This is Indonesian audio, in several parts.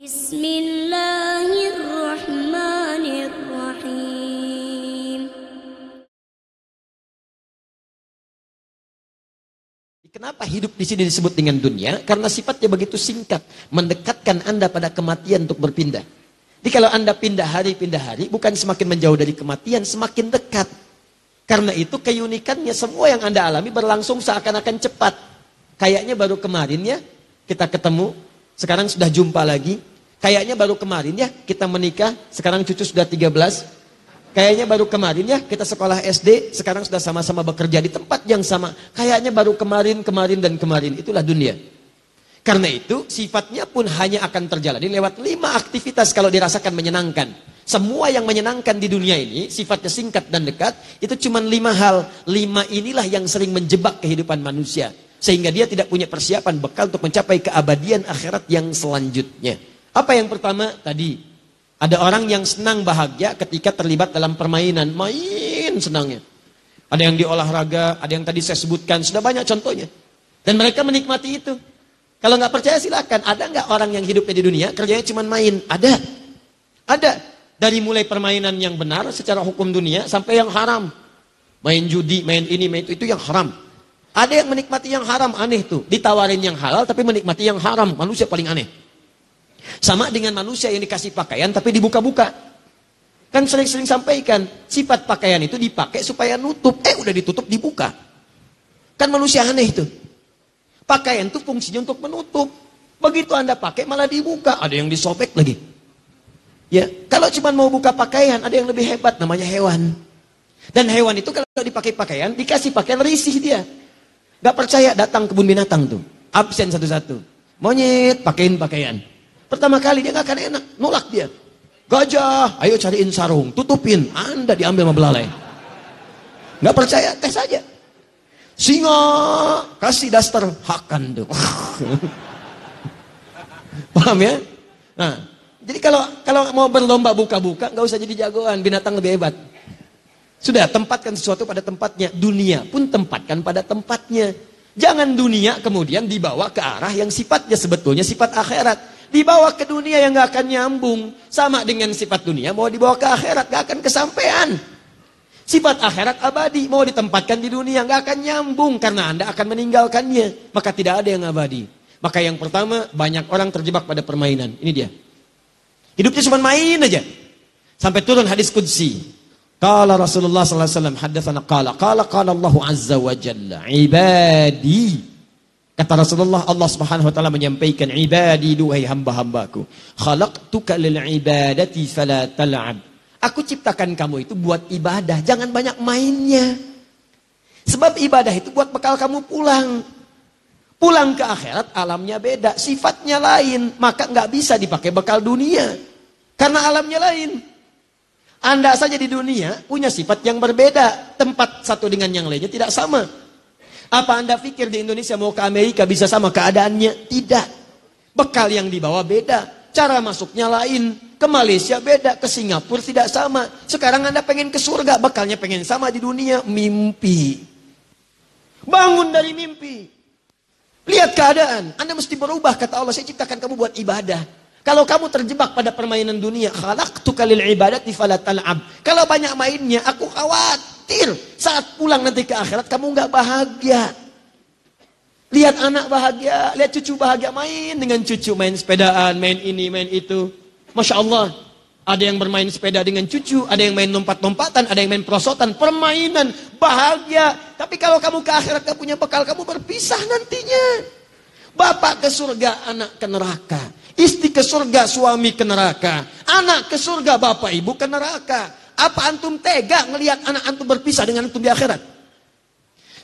Bismillahirrahmanirrahim. Kenapa hidup di sini disebut dengan dunia? Karena sifatnya begitu singkat, mendekatkan Anda pada kematian untuk berpindah. Jadi kalau Anda pindah hari, pindah hari, bukan semakin menjauh dari kematian, semakin dekat. Karena itu keunikannya semua yang Anda alami berlangsung seakan-akan cepat. Kayaknya baru kemarin ya, kita ketemu, sekarang sudah jumpa lagi, Kayaknya baru kemarin ya, kita menikah, sekarang cucu sudah 13, Kayaknya baru kemarin ya kita sekolah SD, sekarang sudah sama-sama bekerja di tempat yang sama. Kayaknya baru kemarin, kemarin, dan kemarin. Itulah dunia. Karena itu sifatnya pun hanya akan terjalani lewat lima aktivitas kalau dirasakan menyenangkan. Semua yang menyenangkan di dunia ini sifatnya singkat dan dekat itu cuma lima hal. Lima inilah yang sering menjebak kehidupan manusia. Sehingga dia tidak punya persiapan bekal untuk mencapai keabadian akhirat yang selanjutnya. Apa yang pertama tadi? Ada orang yang senang bahagia ketika terlibat dalam permainan. Main senangnya. Ada yang di olahraga, ada yang tadi saya sebutkan. Sudah banyak contohnya. Dan mereka menikmati itu. Kalau nggak percaya silakan. Ada nggak orang yang hidupnya di dunia kerjanya cuma main? Ada. Ada. Dari mulai permainan yang benar secara hukum dunia sampai yang haram. Main judi, main ini, main itu, itu yang haram. Ada yang menikmati yang haram, aneh tuh. Ditawarin yang halal tapi menikmati yang haram. Manusia paling aneh. Sama dengan manusia yang dikasih pakaian tapi dibuka-buka. Kan sering-sering sampaikan, sifat pakaian itu dipakai supaya nutup. Eh udah ditutup dibuka. Kan manusia aneh itu. Pakaian itu fungsinya untuk menutup. Begitu Anda pakai malah dibuka, ada yang disobek lagi. Ya, kalau cuma mau buka pakaian, ada yang lebih hebat namanya hewan. Dan hewan itu kalau dipakai pakaian, dikasih pakaian risih dia. Gak percaya datang kebun binatang tuh. Absen satu-satu. Monyet, pakein pakaian. Pertama kali dia gak akan enak, nolak dia. Gajah, ayo cariin sarung, tutupin. Anda diambil sama belalai. Gak percaya, tes saja. Singa, kasih daster, hakan tuh. Paham ya? Nah, jadi kalau kalau mau berlomba buka-buka, nggak usah jadi jagoan, binatang lebih hebat. Sudah, tempatkan sesuatu pada tempatnya. Dunia pun tempatkan pada tempatnya. Jangan dunia kemudian dibawa ke arah yang sifatnya sebetulnya sifat akhirat. Dibawa ke dunia yang gak akan nyambung. Sama dengan sifat dunia, mau dibawa ke akhirat, gak akan kesampaian. Sifat akhirat abadi, mau ditempatkan di dunia, gak akan nyambung. Karena Anda akan meninggalkannya. Maka tidak ada yang abadi. Maka yang pertama, banyak orang terjebak pada permainan. Ini dia. Hidupnya cuma main aja. Sampai turun hadis kudsi. Kala Rasulullah SAW hadatsana kala kala kala Allah azza wa jalla ibadi Kata Rasulullah Allah Subhanahu wa taala menyampaikan ibadi duhai hamba-hambaku. Khalaqtuka lil ibadati fala tal'ab. Aku ciptakan kamu itu buat ibadah jangan banyak mainnya. Sebab ibadah itu buat bekal kamu pulang. Pulang ke akhirat alamnya beda sifatnya lain. Maka nggak bisa dipakai bekal dunia. Karena alamnya lain. Anda saja di dunia punya sifat yang berbeda. Tempat satu dengan yang lainnya tidak sama. Apa Anda pikir di Indonesia mau ke Amerika bisa sama keadaannya? Tidak. Bekal yang dibawa beda. Cara masuknya lain. Ke Malaysia beda. Ke Singapura tidak sama. Sekarang Anda pengen ke surga. Bekalnya pengen sama di dunia. Mimpi. Bangun dari mimpi. Lihat keadaan. Anda mesti berubah. Kata Allah, saya ciptakan kamu buat ibadah. Kalau kamu terjebak pada permainan dunia, khalaqtu kalil ibadati fala tal'ab. Kalau banyak mainnya, aku khawatir saat pulang nanti ke akhirat kamu nggak bahagia. Lihat anak bahagia, lihat cucu bahagia main dengan cucu main sepedaan, main ini, main itu. Masya Allah, ada yang bermain sepeda dengan cucu, ada yang main lompat-lompatan, ada yang main perosotan, permainan, bahagia. Tapi kalau kamu ke akhirat gak punya bekal, kamu berpisah nantinya. Bapak ke surga, anak ke neraka. Istri ke surga, suami ke neraka. Anak ke surga, bapak ibu ke neraka. Apa antum tega melihat anak antum berpisah dengan antum di akhirat?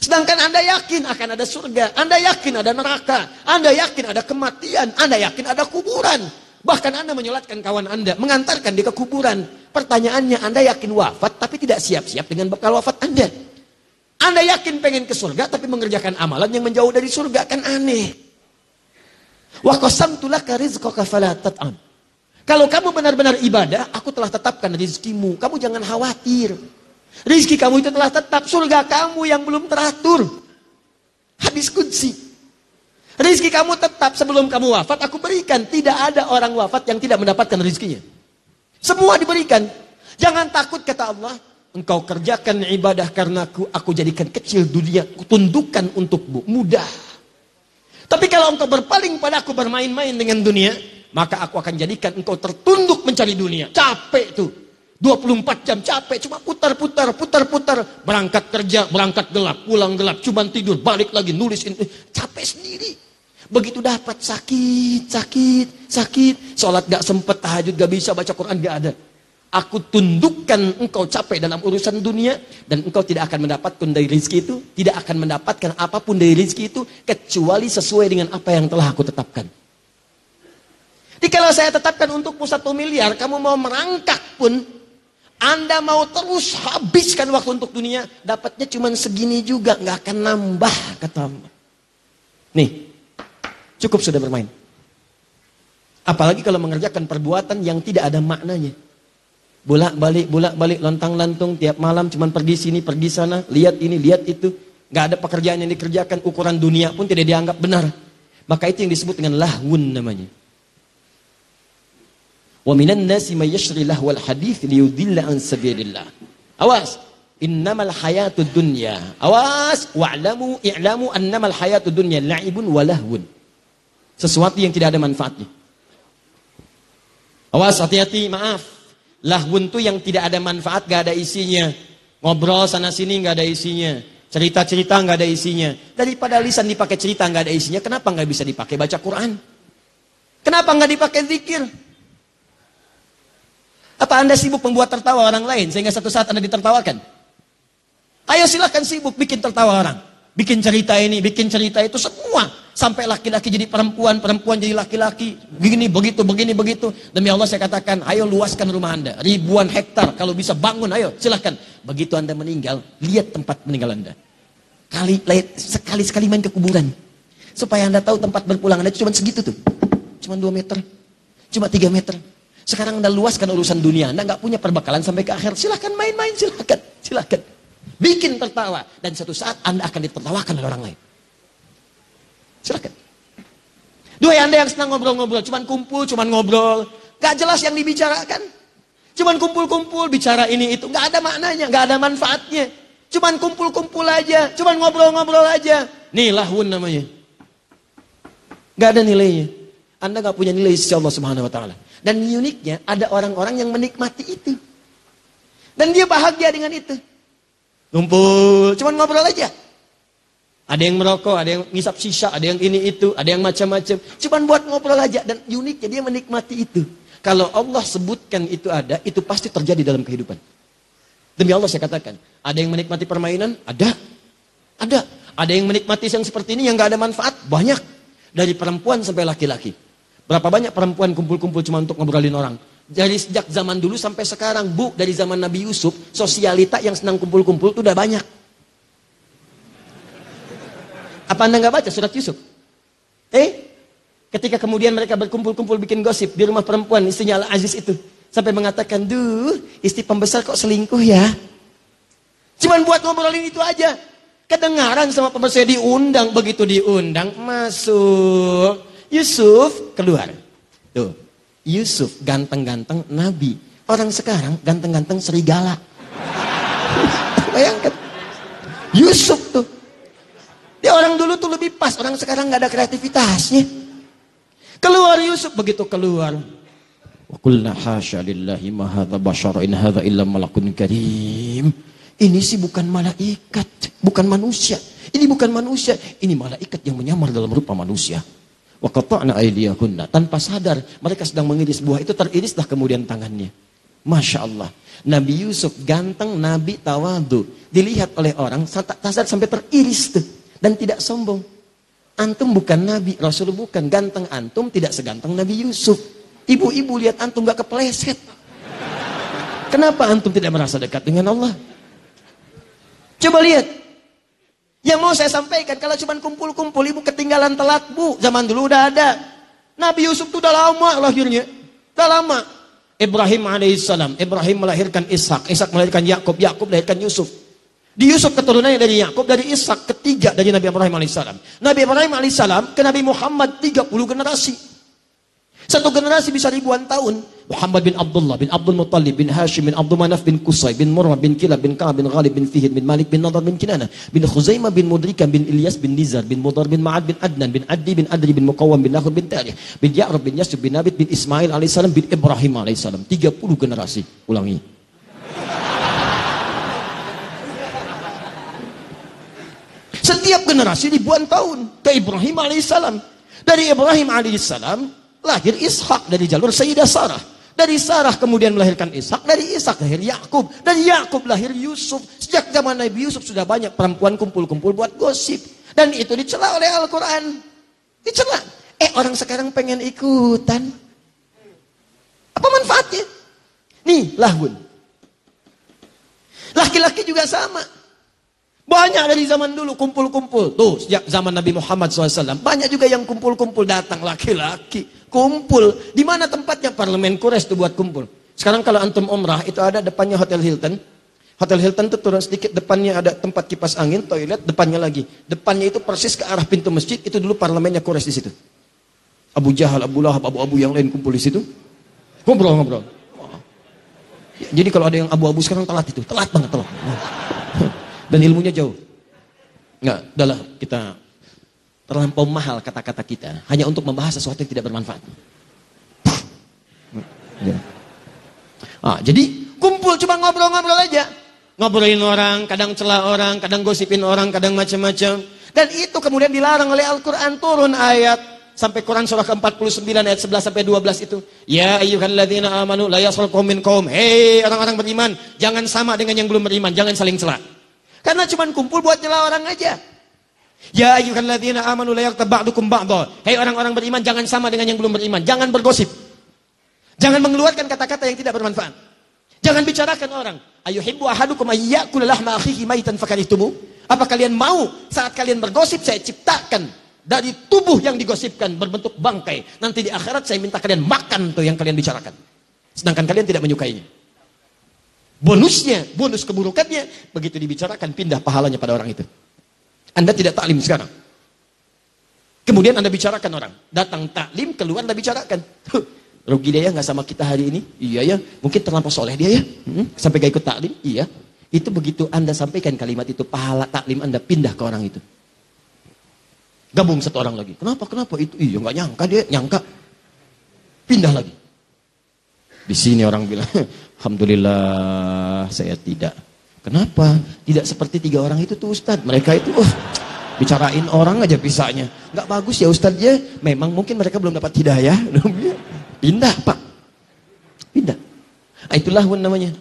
Sedangkan anda yakin akan ada surga. Anda yakin ada neraka. Anda yakin ada kematian. Anda yakin ada kuburan. Bahkan anda menyolatkan kawan anda. Mengantarkan dia ke kuburan. Pertanyaannya anda yakin wafat tapi tidak siap-siap dengan bekal wafat anda. Anda yakin pengen ke surga tapi mengerjakan amalan yang menjauh dari surga. Kan aneh. Wa qasamtu laka rizqaka fala tat'am. Kalau kamu benar-benar ibadah, aku telah tetapkan rizkimu. Kamu jangan khawatir. Rizki kamu itu telah tetap. Surga kamu yang belum teratur. Hadis kudsi. Rizki kamu tetap sebelum kamu wafat aku berikan. Tidak ada orang wafat yang tidak mendapatkan rizkinya. Semua diberikan. Jangan takut kata Allah. Engkau kerjakan ibadah karena aku, aku jadikan kecil dunia. Tundukkan untukmu. Mudah. Tapi kalau engkau berpaling padaku bermain-main dengan dunia. Maka aku akan jadikan engkau tertunduk mencari dunia. Capek tuh. 24 jam capek, cuma putar-putar, putar-putar. Berangkat kerja, berangkat gelap, pulang gelap, cuma tidur, balik lagi, nulis. Capek sendiri. Begitu dapat sakit, sakit, sakit. Sholat gak sempet, tahajud gak bisa, baca Quran gak ada. Aku tundukkan engkau capek dalam urusan dunia dan engkau tidak akan mendapatkan dari rezeki itu, tidak akan mendapatkan apa pun dari rezeki itu kecuali sesuai dengan apa yang telah aku tetapkan. Jadi kalau saya tetapkan untukmu satu miliar, kamu mau merangkak pun, Anda mau terus habiskan waktu untuk dunia, dapatnya cuma segini juga, nggak akan nambah kata Allah. Nih, cukup sudah bermain. Apalagi kalau mengerjakan perbuatan yang tidak ada maknanya. Bolak balik, bolak balik, lontang lantung tiap malam cuman pergi sini, pergi sana, lihat ini, lihat itu. Gak ada pekerjaan yang dikerjakan, ukuran dunia pun tidak dianggap benar. Maka itu yang disebut dengan lahwun namanya. Wa minan nasi may yashri lahwal hadith liyudilla an sabilillah. Awas, innamal hayatud dunya. Awas, wa'lamu i'lamu annamal hayatud dunya la'ibun wa lahwun. Sesuatu yang tidak ada manfaatnya. Awas, hati-hati, maaf. Lahwun tuh yang tidak ada manfaat, gak ada isinya. Ngobrol sana sini gak ada isinya. Cerita-cerita gak ada isinya. Daripada lisan dipakai cerita gak ada isinya, kenapa gak bisa dipakai baca Quran? Kenapa gak dipakai zikir? Apa anda sibuk membuat tertawa orang lain sehingga satu saat anda ditertawakan? Ayo silahkan sibuk bikin tertawa orang. Bikin cerita ini, bikin cerita itu semua. Sampai laki-laki jadi perempuan, perempuan jadi laki-laki. Begini, begitu, begini, begitu. Demi Allah saya katakan, ayo luaskan rumah anda. Ribuan hektar, kalau bisa bangun, ayo silahkan. Begitu anda meninggal, lihat tempat meninggal anda. Kali, sekali-sekali main ke kuburan. Supaya anda tahu tempat berpulang anda cuma segitu tuh. Cuma 2 meter. Cuma 3 meter. Sekarang anda luaskan urusan dunia. Anda nggak punya perbakalan sampai ke akhir. Silahkan main-main, silahkan. Silahkan. Bikin tertawa. Dan satu saat Anda akan ditertawakan oleh orang lain. Silakan. Dua Anda yang senang ngobrol-ngobrol. Cuman kumpul, cuman ngobrol. Gak jelas yang dibicarakan. Cuman kumpul-kumpul, bicara ini itu. Gak ada maknanya, gak ada manfaatnya. Cuman kumpul-kumpul aja. Cuman ngobrol-ngobrol aja. Nih lahun namanya. Gak ada nilainya. Anda gak punya nilai sisi Allah subhanahu wa ta'ala. Dan uniknya ada orang-orang yang menikmati itu. Dan dia bahagia dengan itu. Ngumpul, cuman ngobrol aja. Ada yang merokok, ada yang ngisap sisa, ada yang ini itu, ada yang macam-macam. Cuman buat ngobrol aja dan uniknya dia menikmati itu. Kalau Allah sebutkan itu ada, itu pasti terjadi dalam kehidupan. Demi Allah saya katakan, ada yang menikmati permainan? Ada. Ada. Ada yang menikmati yang seperti ini yang gak ada manfaat? Banyak. Dari perempuan sampai laki-laki. Berapa banyak perempuan kumpul-kumpul cuma untuk ngobrolin orang? Dari sejak zaman dulu sampai sekarang, Bu, dari zaman Nabi Yusuf, sosialita yang senang kumpul-kumpul itu udah banyak. Apa Anda nggak baca surat Yusuf? Eh, ketika kemudian mereka berkumpul-kumpul bikin gosip di rumah perempuan istrinya Al-Aziz itu. Sampai mengatakan, duh, istri pembesar kok selingkuh ya? Cuman buat ngobrolin itu aja. Kedengaran sama pembesar diundang, begitu diundang, masuk. Yusuf keluar. Tuh, Yusuf ganteng-ganteng nabi. Orang sekarang ganteng-ganteng serigala. Bayangkan. Yusuf tuh. Dia orang dulu tuh lebih pas. Orang sekarang nggak ada kreativitasnya. Keluar Yusuf. Begitu keluar. Wa hasya lillahi ma bashar in illa malakun karim. Ini sih bukan malaikat, bukan manusia. Ini bukan manusia, ini malaikat yang menyamar dalam rupa manusia. Aydiyahunna. Tanpa sadar mereka sedang mengiris buah itu teririslah kemudian tangannya. Masya Allah. Nabi Yusuf ganteng, Nabi tawadu. Dilihat oleh orang, sadar sampai teriris tuh. Dan tidak sombong. Antum bukan Nabi, Rasul bukan. Ganteng antum tidak seganteng Nabi Yusuf. Ibu-ibu lihat antum gak kepleset. Kenapa antum tidak merasa dekat dengan Allah? Coba lihat. Yang mau saya sampaikan, kalau cuma kumpul-kumpul, ibu ketinggalan telat, bu. Zaman dulu udah ada. Nabi Yusuf itu udah lama lahirnya. Udah lama. Ibrahim alaihissalam. Ibrahim melahirkan Ishak. Ishak melahirkan Yakub. Yakub melahirkan Yusuf. Di Yusuf keturunannya dari Yakub, dari Ishak ketiga dari Nabi Ibrahim alaihissalam. Nabi Ibrahim alaihissalam ke Nabi Muhammad 30 generasi. Satu generasi bisa ribuan tahun. Muhammad bin Abdullah bin Abdul Muttalib bin Hashim bin Abdul Manaf bin Qusay bin Murrah bin Kilab bin Ka'ab bin Ghalib bin Fihid bin Malik bin Nadar bin Kinana bin Khuzaimah bin Mudrika bin Ilyas bin Nizar bin Mudar bin Ma'ad bin Adnan bin Addi bin Adri bin Muqawam bin Nakhur bin Tarih bin Ya'rab bin Yasub bin Nabit bin Ismail alaihissalam bin Ibrahim alaihissalam 30 generasi ulangi Setiap generasi ribuan tahun ke Ibrahim alaihissalam. Dari Ibrahim alaihissalam lahir Ishak dari jalur Sayyidah Sarah. Dari Sarah kemudian melahirkan Ishak, dari Ishak lahir Yakub, dari Yakub lahir Yusuf. Sejak zaman Nabi Yusuf sudah banyak perempuan kumpul-kumpul buat gosip. Dan itu dicela oleh Al-Quran. Dicela. Eh orang sekarang pengen ikutan. Apa manfaatnya? Nih lahun. Laki-laki juga sama. Banyak dari zaman dulu kumpul-kumpul. Tuh, sejak zaman Nabi Muhammad SAW. Banyak juga yang kumpul-kumpul datang laki-laki. Kumpul. Di mana tempatnya? Parlemen Kures tuh buat kumpul. Sekarang kalau antum umrah, itu ada depannya Hotel Hilton. Hotel Hilton tuh turun sedikit, depannya ada tempat kipas angin, toilet, depannya lagi. Depannya itu persis ke arah pintu masjid, itu dulu parlemennya Kures di situ. Abu Jahal, Abu Lahab, Abu-Abu yang lain kumpul di situ. Ngobrol-ngobrol. Jadi kalau ada yang abu-abu sekarang telat itu, telat banget telat dan ilmunya jauh. Enggak, adalah kita terlampau mahal kata-kata kita hanya untuk membahas sesuatu yang tidak bermanfaat. Ya. Ah, jadi kumpul cuma ngobrol-ngobrol aja. Ngobrolin orang, kadang celah orang, kadang gosipin orang, kadang macam-macam. Dan itu kemudian dilarang oleh Al-Quran turun ayat sampai Quran surah ke-49 ayat 11 sampai 12 itu. Ya ayyuhalladzina amanu la yasrul min qaum. Hei orang-orang beriman, jangan sama dengan yang belum beriman, jangan saling celah. Karena cuma kumpul buat nyela orang aja. Ya ayyuhalladzina amanu la yaghtab ba'dukum ba'dha. Hei orang-orang beriman jangan sama dengan yang belum beriman, jangan bergosip. Jangan mengeluarkan kata-kata yang tidak bermanfaat. Jangan bicarakan orang. Ayuhibbu ahadukum ayyakula lahma akhihi maitan fakarihtumu? Apa kalian mau saat kalian bergosip saya ciptakan dari tubuh yang digosipkan berbentuk bangkai. Nanti di akhirat saya minta kalian makan tuh yang kalian bicarakan. Sedangkan kalian tidak menyukainya. Bonusnya, bonus keburukannya, begitu dibicarakan pindah pahalanya pada orang itu. Anda tidak taklim sekarang. Kemudian Anda bicarakan orang. Datang taklim, keluar Anda bicarakan. Rugi dia ya nggak sama kita hari ini? Iya ya, mungkin terlampau soleh dia ya. Hmm, sampai gak ikut taklim? Iya. Itu begitu Anda sampaikan kalimat itu, pahala taklim Anda pindah ke orang itu. Gabung satu orang lagi. Kenapa? Kenapa? Itu iya nggak nyangka dia, nyangka. Pindah lagi. Di sini orang bilang, Alhamdulillah saya tidak. Kenapa? Tidak seperti tiga orang itu tuh Ustadz. Mereka itu, oh, bicarain orang aja bisanya. Nggak bagus ya Ustadz ya. Memang mungkin mereka belum dapat hidayah. Pindah Pak. Pindah. Nah, itulah namanya.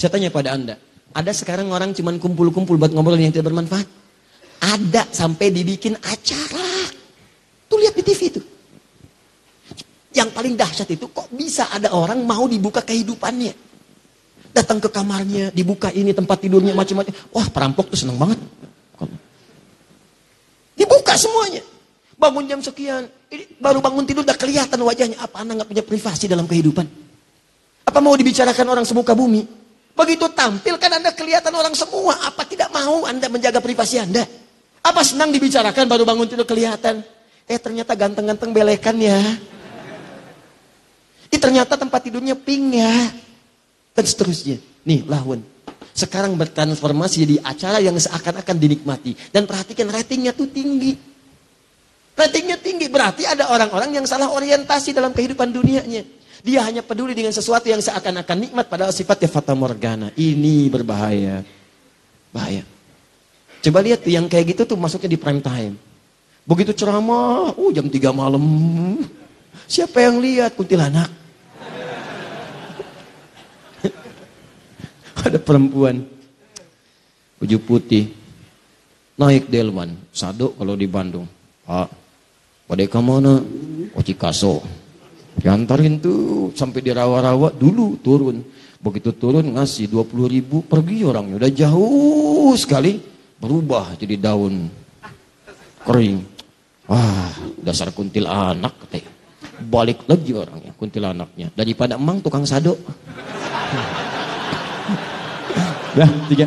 Saya tanya pada Anda. Ada sekarang orang cuma kumpul-kumpul buat ngobrol yang tidak bermanfaat. Ada sampai dibikin acara. Tuh lihat di TV itu. Yang paling dahsyat itu kok bisa ada orang mau dibuka kehidupannya. Datang ke kamarnya, dibuka ini tempat tidurnya macam-macam. Wah perampok tuh senang banget. Dibuka semuanya. Bangun jam sekian, baru bangun tidur udah kelihatan wajahnya. Apa anda nggak punya privasi dalam kehidupan? Apa mau dibicarakan orang semuka bumi? Begitu tampil kan anda kelihatan orang semua. Apa tidak mau anda menjaga privasi anda? Apa senang dibicarakan baru bangun tidur kelihatan? Eh ternyata ganteng-ganteng belekan ya. Ini ternyata tempat tidurnya pink ya. Dan seterusnya. Nih lawan. Sekarang bertransformasi jadi acara yang seakan-akan dinikmati. Dan perhatikan ratingnya tuh tinggi. Ratingnya tinggi. Berarti ada orang-orang yang salah orientasi dalam kehidupan dunianya. Dia hanya peduli dengan sesuatu yang seakan-akan nikmat padahal sifatnya fata morgana. Ini berbahaya. Bahaya. Coba lihat tuh yang kayak gitu tuh masuknya di prime time. Begitu ceramah, uh jam 3 malam. Siapa yang lihat kuntilanak? Ada perempuan baju putih naik delman sado kalau di Bandung. Pak, pada ke mana? Oh Cikaso. Diantarin tuh sampai di rawa-rawa dulu turun. Begitu turun ngasih 20 ribu pergi orangnya. Udah jauh sekali berubah jadi daun kering. Wah dasar kuntil anak katanya balik lagi orangnya kuntilanaknya daripada emang tukang sado dah tiga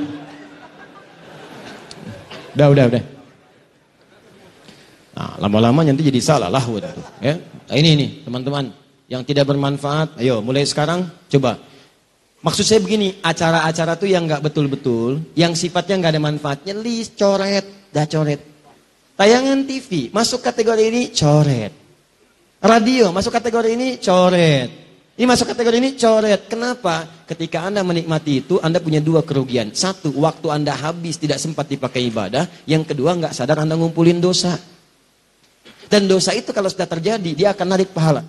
Udah, udah, udah. Nah, lama-lama nanti jadi salah lah itu. Ya. Nah, ini ini, teman-teman, yang tidak bermanfaat, ayo mulai sekarang coba. Maksud saya begini, acara-acara tuh yang nggak betul-betul, yang sifatnya nggak ada manfaatnya, list, coret, dah coret. Tayangan TV masuk kategori ini coret. Radio masuk kategori ini coret. Ini masuk kategori ini coret. Kenapa? Ketika Anda menikmati itu, Anda punya dua kerugian. Satu, waktu Anda habis tidak sempat dipakai ibadah. Yang kedua, nggak sadar Anda ngumpulin dosa. Dan dosa itu kalau sudah terjadi, dia akan narik pahala.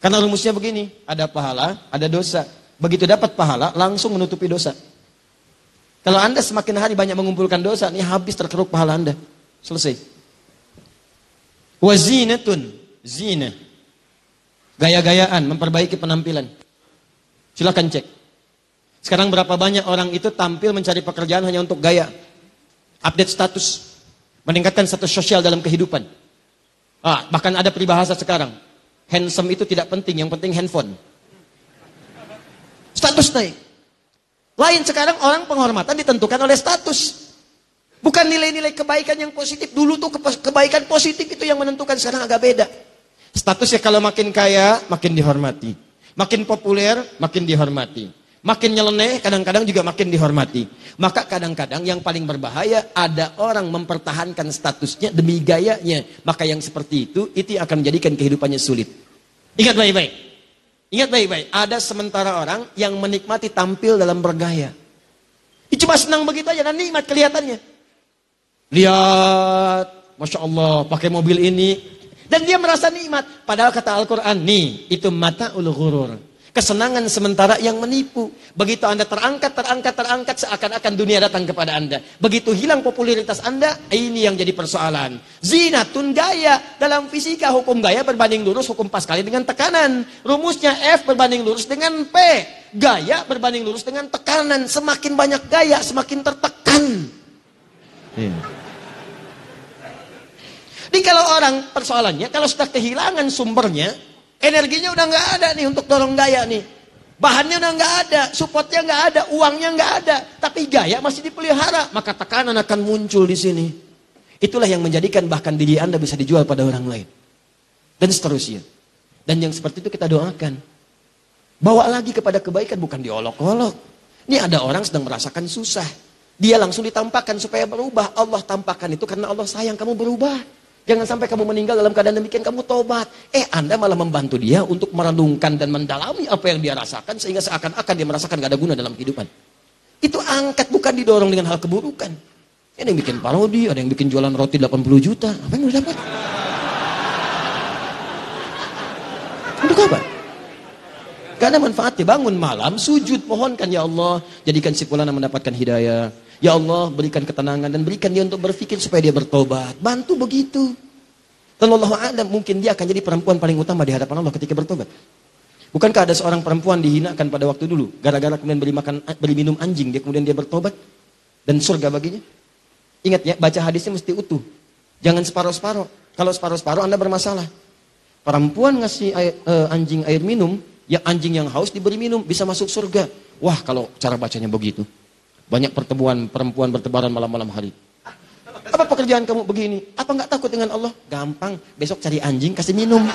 Karena rumusnya begini, ada pahala, ada dosa. Begitu dapat pahala, langsung menutupi dosa. Kalau Anda semakin hari banyak mengumpulkan dosa, ini habis terkeruk pahala Anda. Selesai. Wazinatun, zina. Gaya-gayaan, memperbaiki penampilan. Silakan cek. Sekarang berapa banyak orang itu tampil mencari pekerjaan hanya untuk gaya. Update status. Meningkatkan status sosial dalam kehidupan. Ah, bahkan ada peribahasa sekarang. Handsome itu tidak penting, yang penting handphone. Status naik. Lain sekarang orang penghormatan ditentukan oleh status. Bukan nilai-nilai kebaikan yang positif. Dulu tuh kebaikan positif itu yang menentukan, sekarang agak beda. Statusnya kalau makin kaya, makin dihormati. Makin populer, makin dihormati. Makin nyeleneh, kadang-kadang juga makin dihormati. Maka kadang-kadang yang paling berbahaya, ada orang mempertahankan statusnya demi gayanya. Maka yang seperti itu, itu akan menjadikan kehidupannya sulit. Ingat baik-baik. Ingat baik-baik, ada sementara orang yang menikmati tampil dalam bergaya. Itu cuma senang begitu aja dan nikmat kelihatannya. Lihat, Masya Allah, pakai mobil ini, dan dia merasa nikmat. Padahal kata Al-Quran, nih, itu mata ulu ghurur. Kesenangan sementara yang menipu. Begitu Anda terangkat, terangkat, terangkat, seakan-akan dunia datang kepada Anda. Begitu hilang popularitas Anda, ini yang jadi persoalan. Zinatun gaya. Dalam fisika, hukum gaya berbanding lurus, hukum pas kali dengan tekanan. Rumusnya F berbanding lurus dengan P. Gaya berbanding lurus dengan tekanan. Semakin banyak gaya, semakin tertekan. Yeah. Jadi kalau orang persoalannya, kalau sudah kehilangan sumbernya, energinya udah nggak ada nih untuk dorong gaya nih. Bahannya udah nggak ada, supportnya nggak ada, uangnya nggak ada, tapi gaya masih dipelihara, maka tekanan akan muncul di sini. Itulah yang menjadikan bahkan diri Anda bisa dijual pada orang lain. Dan seterusnya. Dan yang seperti itu kita doakan. Bawa lagi kepada kebaikan, bukan diolok-olok. Ini ada orang sedang merasakan susah. Dia langsung ditampakkan supaya berubah. Allah tampakkan itu karena Allah sayang kamu berubah. Jangan sampai kamu meninggal dalam keadaan demikian kamu tobat. Eh Anda malah membantu dia untuk merenungkan dan mendalami apa yang dia rasakan sehingga seakan-akan dia merasakan gak ada guna dalam kehidupan. Itu angkat bukan didorong dengan hal keburukan. Ada yang bikin parodi, ada yang bikin jualan roti 80 juta. Apa yang udah dapat? Untuk apa? Ada manfaatnya. Bangun malam, sujud, mohonkan ya Allah. Jadikan si mendapatkan hidayah. Ya Allah berikan ketenangan dan berikan dia untuk berpikir supaya dia bertobat. Bantu begitu. Dan Allah Adam mungkin dia akan jadi perempuan paling utama di hadapan Allah ketika bertobat. Bukankah ada seorang perempuan dihinakan pada waktu dulu gara-gara kemudian beri makan beri minum anjing dia kemudian dia bertobat dan surga baginya? Ingat ya, baca hadisnya mesti utuh. Jangan separuh-separuh. Kalau separuh-separuh Anda bermasalah. Perempuan ngasih air, uh, anjing air minum, ya anjing yang haus diberi minum bisa masuk surga. Wah, kalau cara bacanya begitu. Banyak pertemuan perempuan bertebaran malam-malam hari. Apa pekerjaan kamu begini? Apa nggak takut dengan Allah? Gampang, besok cari anjing kasih minum.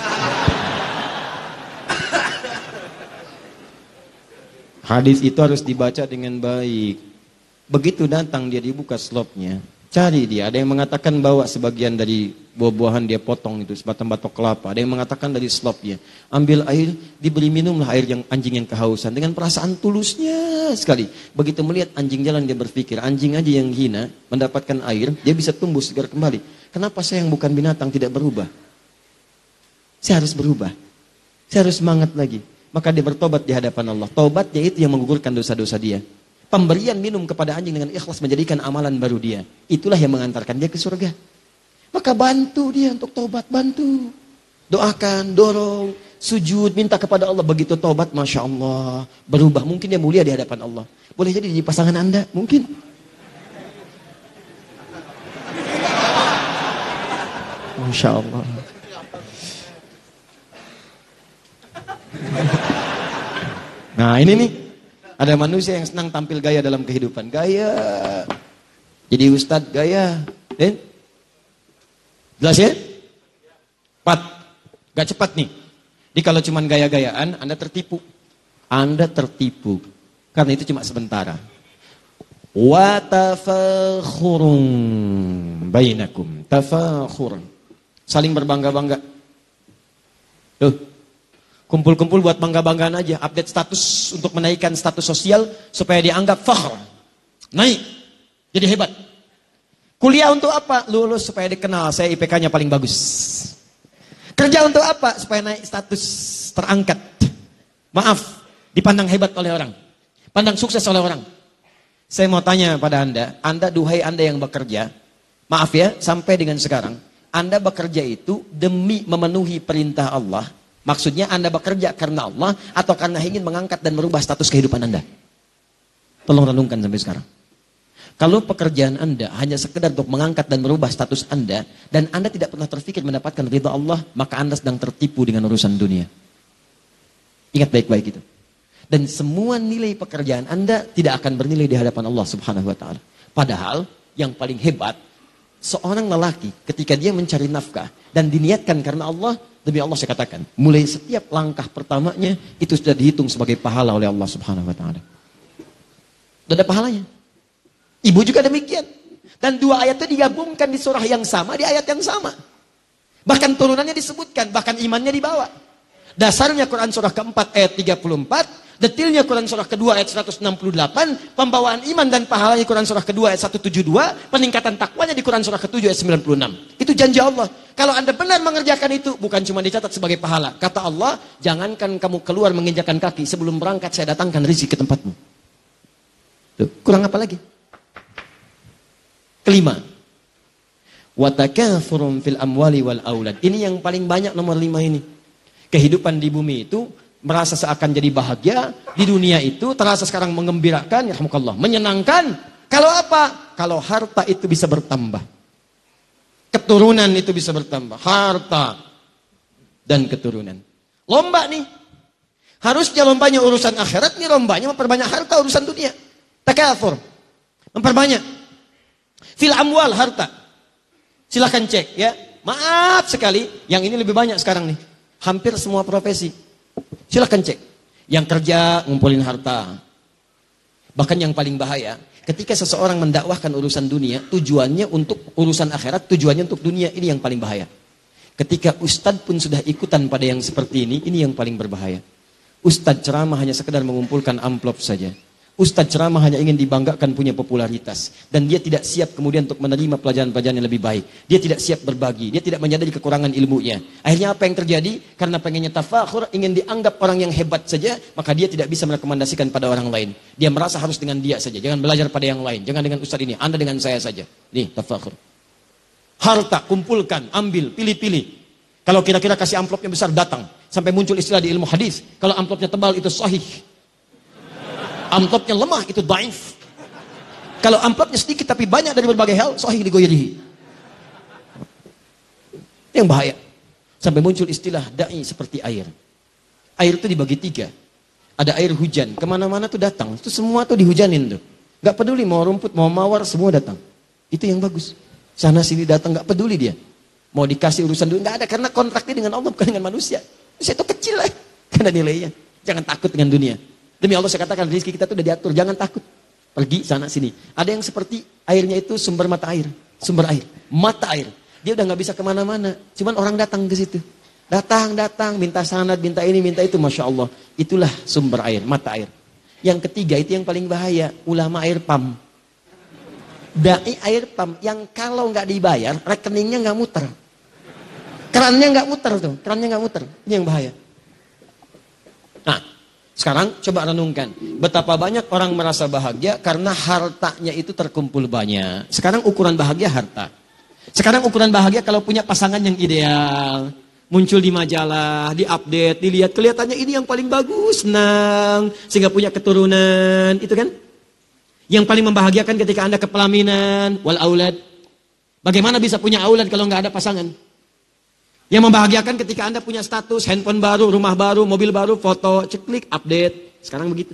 Hadis itu harus dibaca dengan baik. Begitu datang dia dibuka slopnya, Cari dia. Ada yang mengatakan bawa sebagian dari buah-buahan dia potong itu sebatang batok kelapa. Ada yang mengatakan dari slopnya. Ambil air, diberi minumlah air yang anjing yang kehausan dengan perasaan tulusnya sekali. Begitu melihat anjing jalan dia berpikir, anjing aja yang hina mendapatkan air, dia bisa tumbuh segar kembali. Kenapa saya yang bukan binatang tidak berubah? Saya harus berubah. Saya harus semangat lagi. Maka dia bertobat di hadapan Allah. Tobatnya itu yang menggugurkan dosa-dosa dia. Pemberian minum kepada anjing dengan ikhlas menjadikan amalan baru dia. Itulah yang mengantarkan dia ke surga. Maka bantu dia untuk tobat, bantu. Doakan, dorong, sujud, minta kepada Allah. Begitu tobat, Masya Allah. Berubah, mungkin dia mulia di hadapan Allah. Boleh jadi di pasangan anda, mungkin. Masya Allah. Nah ini nih, ada manusia yang senang tampil gaya dalam kehidupan. Gaya. Jadi ustadz gaya. Eh? Jelas ya? Empat. Gak cepat nih. Jadi kalau cuma gaya-gayaan, Anda tertipu. Anda tertipu. Karena itu cuma sementara. Wa tafakhurun bainakum. Tafakhurun. Saling berbangga-bangga. Tuh. Kumpul-kumpul buat bangga-banggaan aja. Update status untuk menaikkan status sosial supaya dianggap fakhr. Naik. Jadi hebat. Kuliah untuk apa? Lulus supaya dikenal. Saya IPK-nya paling bagus. Kerja untuk apa? Supaya naik status. Terangkat. Maaf. Dipandang hebat oleh orang. Pandang sukses oleh orang. Saya mau tanya pada Anda. Anda, duhai Anda yang bekerja. Maaf ya, sampai dengan sekarang. Anda bekerja itu demi memenuhi perintah Allah Maksudnya Anda bekerja karena Allah atau karena ingin mengangkat dan merubah status kehidupan Anda. Tolong renungkan sampai sekarang. Kalau pekerjaan Anda hanya sekedar untuk mengangkat dan merubah status Anda dan Anda tidak pernah terpikir mendapatkan ridha Allah, maka Anda sedang tertipu dengan urusan dunia. Ingat baik-baik itu. Dan semua nilai pekerjaan Anda tidak akan bernilai di hadapan Allah Subhanahu wa taala. Padahal yang paling hebat seorang lelaki ketika dia mencari nafkah dan diniatkan karena Allah, Demi Allah saya katakan, mulai setiap langkah pertamanya itu sudah dihitung sebagai pahala oleh Allah Subhanahu wa taala. Sudah ada pahalanya. Ibu juga demikian. Dan dua ayat itu digabungkan di surah yang sama, di ayat yang sama. Bahkan turunannya disebutkan, bahkan imannya dibawa. Dasarnya Quran surah keempat ayat 34, Detilnya Quran surah kedua ayat 168, pembawaan iman dan pahalanya Quran surah kedua ayat 172, peningkatan takwanya di Quran surah ketujuh ayat 96. Itu janji Allah. Kalau anda benar mengerjakan itu, bukan cuma dicatat sebagai pahala. Kata Allah, jangankan kamu keluar menginjakan kaki, sebelum berangkat saya datangkan rezeki ke tempatmu. Tuh, kurang apa lagi? Kelima, watakafurum fil amwali wal aulad. Ini yang paling banyak nomor lima ini. Kehidupan di bumi itu merasa seakan jadi bahagia di dunia itu terasa sekarang mengembirakan ya menyenangkan. Kalau apa? Kalau harta itu bisa bertambah. Keturunan itu bisa bertambah. Harta dan keturunan. Lomba nih. Harusnya lombanya urusan akhirat nih lombanya memperbanyak harta urusan dunia. Takafur memperbanyak. Fil amwal harta. Silahkan cek ya. Maaf sekali. Yang ini lebih banyak sekarang nih. Hampir semua profesi Silahkan cek. Yang kerja ngumpulin harta. Bahkan yang paling bahaya, ketika seseorang mendakwahkan urusan dunia, tujuannya untuk urusan akhirat, tujuannya untuk dunia, ini yang paling bahaya. Ketika ustadz pun sudah ikutan pada yang seperti ini, ini yang paling berbahaya. Ustadz ceramah hanya sekedar mengumpulkan amplop saja. Ustadz ceramah hanya ingin dibanggakan punya popularitas. Dan dia tidak siap kemudian untuk menerima pelajaran-pelajaran yang lebih baik. Dia tidak siap berbagi. Dia tidak menyadari kekurangan ilmunya. Akhirnya apa yang terjadi? Karena pengennya tafakhur, ingin dianggap orang yang hebat saja, maka dia tidak bisa merekomendasikan pada orang lain. Dia merasa harus dengan dia saja. Jangan belajar pada yang lain. Jangan dengan ustadz ini. Anda dengan saya saja. Nih, tafakhur. Harta, kumpulkan, ambil, pilih-pilih. Kalau kira-kira kasih amplopnya besar, datang. Sampai muncul istilah di ilmu hadis. Kalau amplopnya tebal, itu sahih amplopnya lemah itu daif. Kalau amplopnya sedikit tapi banyak dari berbagai hal, sahih digoyerihi. Yang bahaya. Sampai muncul istilah da'i seperti air. Air itu dibagi tiga. Ada air hujan, ke mana-mana tuh datang. Itu semua tuh dihujanin tuh. Gak peduli mau rumput, mau mawar, semua datang. Itu yang bagus. Sana sini datang, gak peduli dia. Mau dikasih urusan dulu, gak ada. Karena kontraknya dengan Allah, bukan dengan manusia. Saya itu kecil lah. Karena nilainya. Jangan takut dengan dunia. Demi Allah saya katakan rezeki kita itu udah diatur, jangan takut. Pergi sana sini. Ada yang seperti airnya itu sumber mata air, sumber air, mata air. Dia udah nggak bisa ke mana-mana, cuman orang datang ke situ. Datang, datang, minta sanad, minta ini, minta itu, masya Allah. Itulah sumber air, mata air. Yang ketiga itu yang paling bahaya, ulama air pam. Dai air pam yang kalau nggak dibayar rekeningnya nggak muter. Kerannya nggak muter tuh, kerannya nggak muter. Ini yang bahaya. Nah, sekarang coba renungkan, betapa banyak orang merasa bahagia karena hartanya itu terkumpul banyak. Sekarang ukuran bahagia harta. Sekarang ukuran bahagia kalau punya pasangan yang ideal, muncul di majalah, di update, dilihat kelihatannya ini yang paling bagus, senang, sehingga punya keturunan, itu kan? Yang paling membahagiakan ketika Anda kepelaminan, wal aulad. Bagaimana bisa punya aulad kalau nggak ada pasangan? Yang membahagiakan ketika Anda punya status, handphone baru, rumah baru, mobil baru, foto, ceklik, update. Sekarang begitu.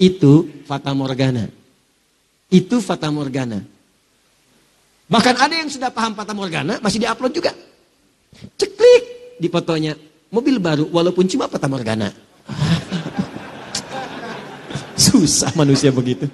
Itu fata morgana. Itu fata morgana. Bahkan ada yang sudah paham fata morgana, masih diupload juga. Ceklik di fotonya. Mobil baru, walaupun cuma fata morgana. Susah manusia begitu.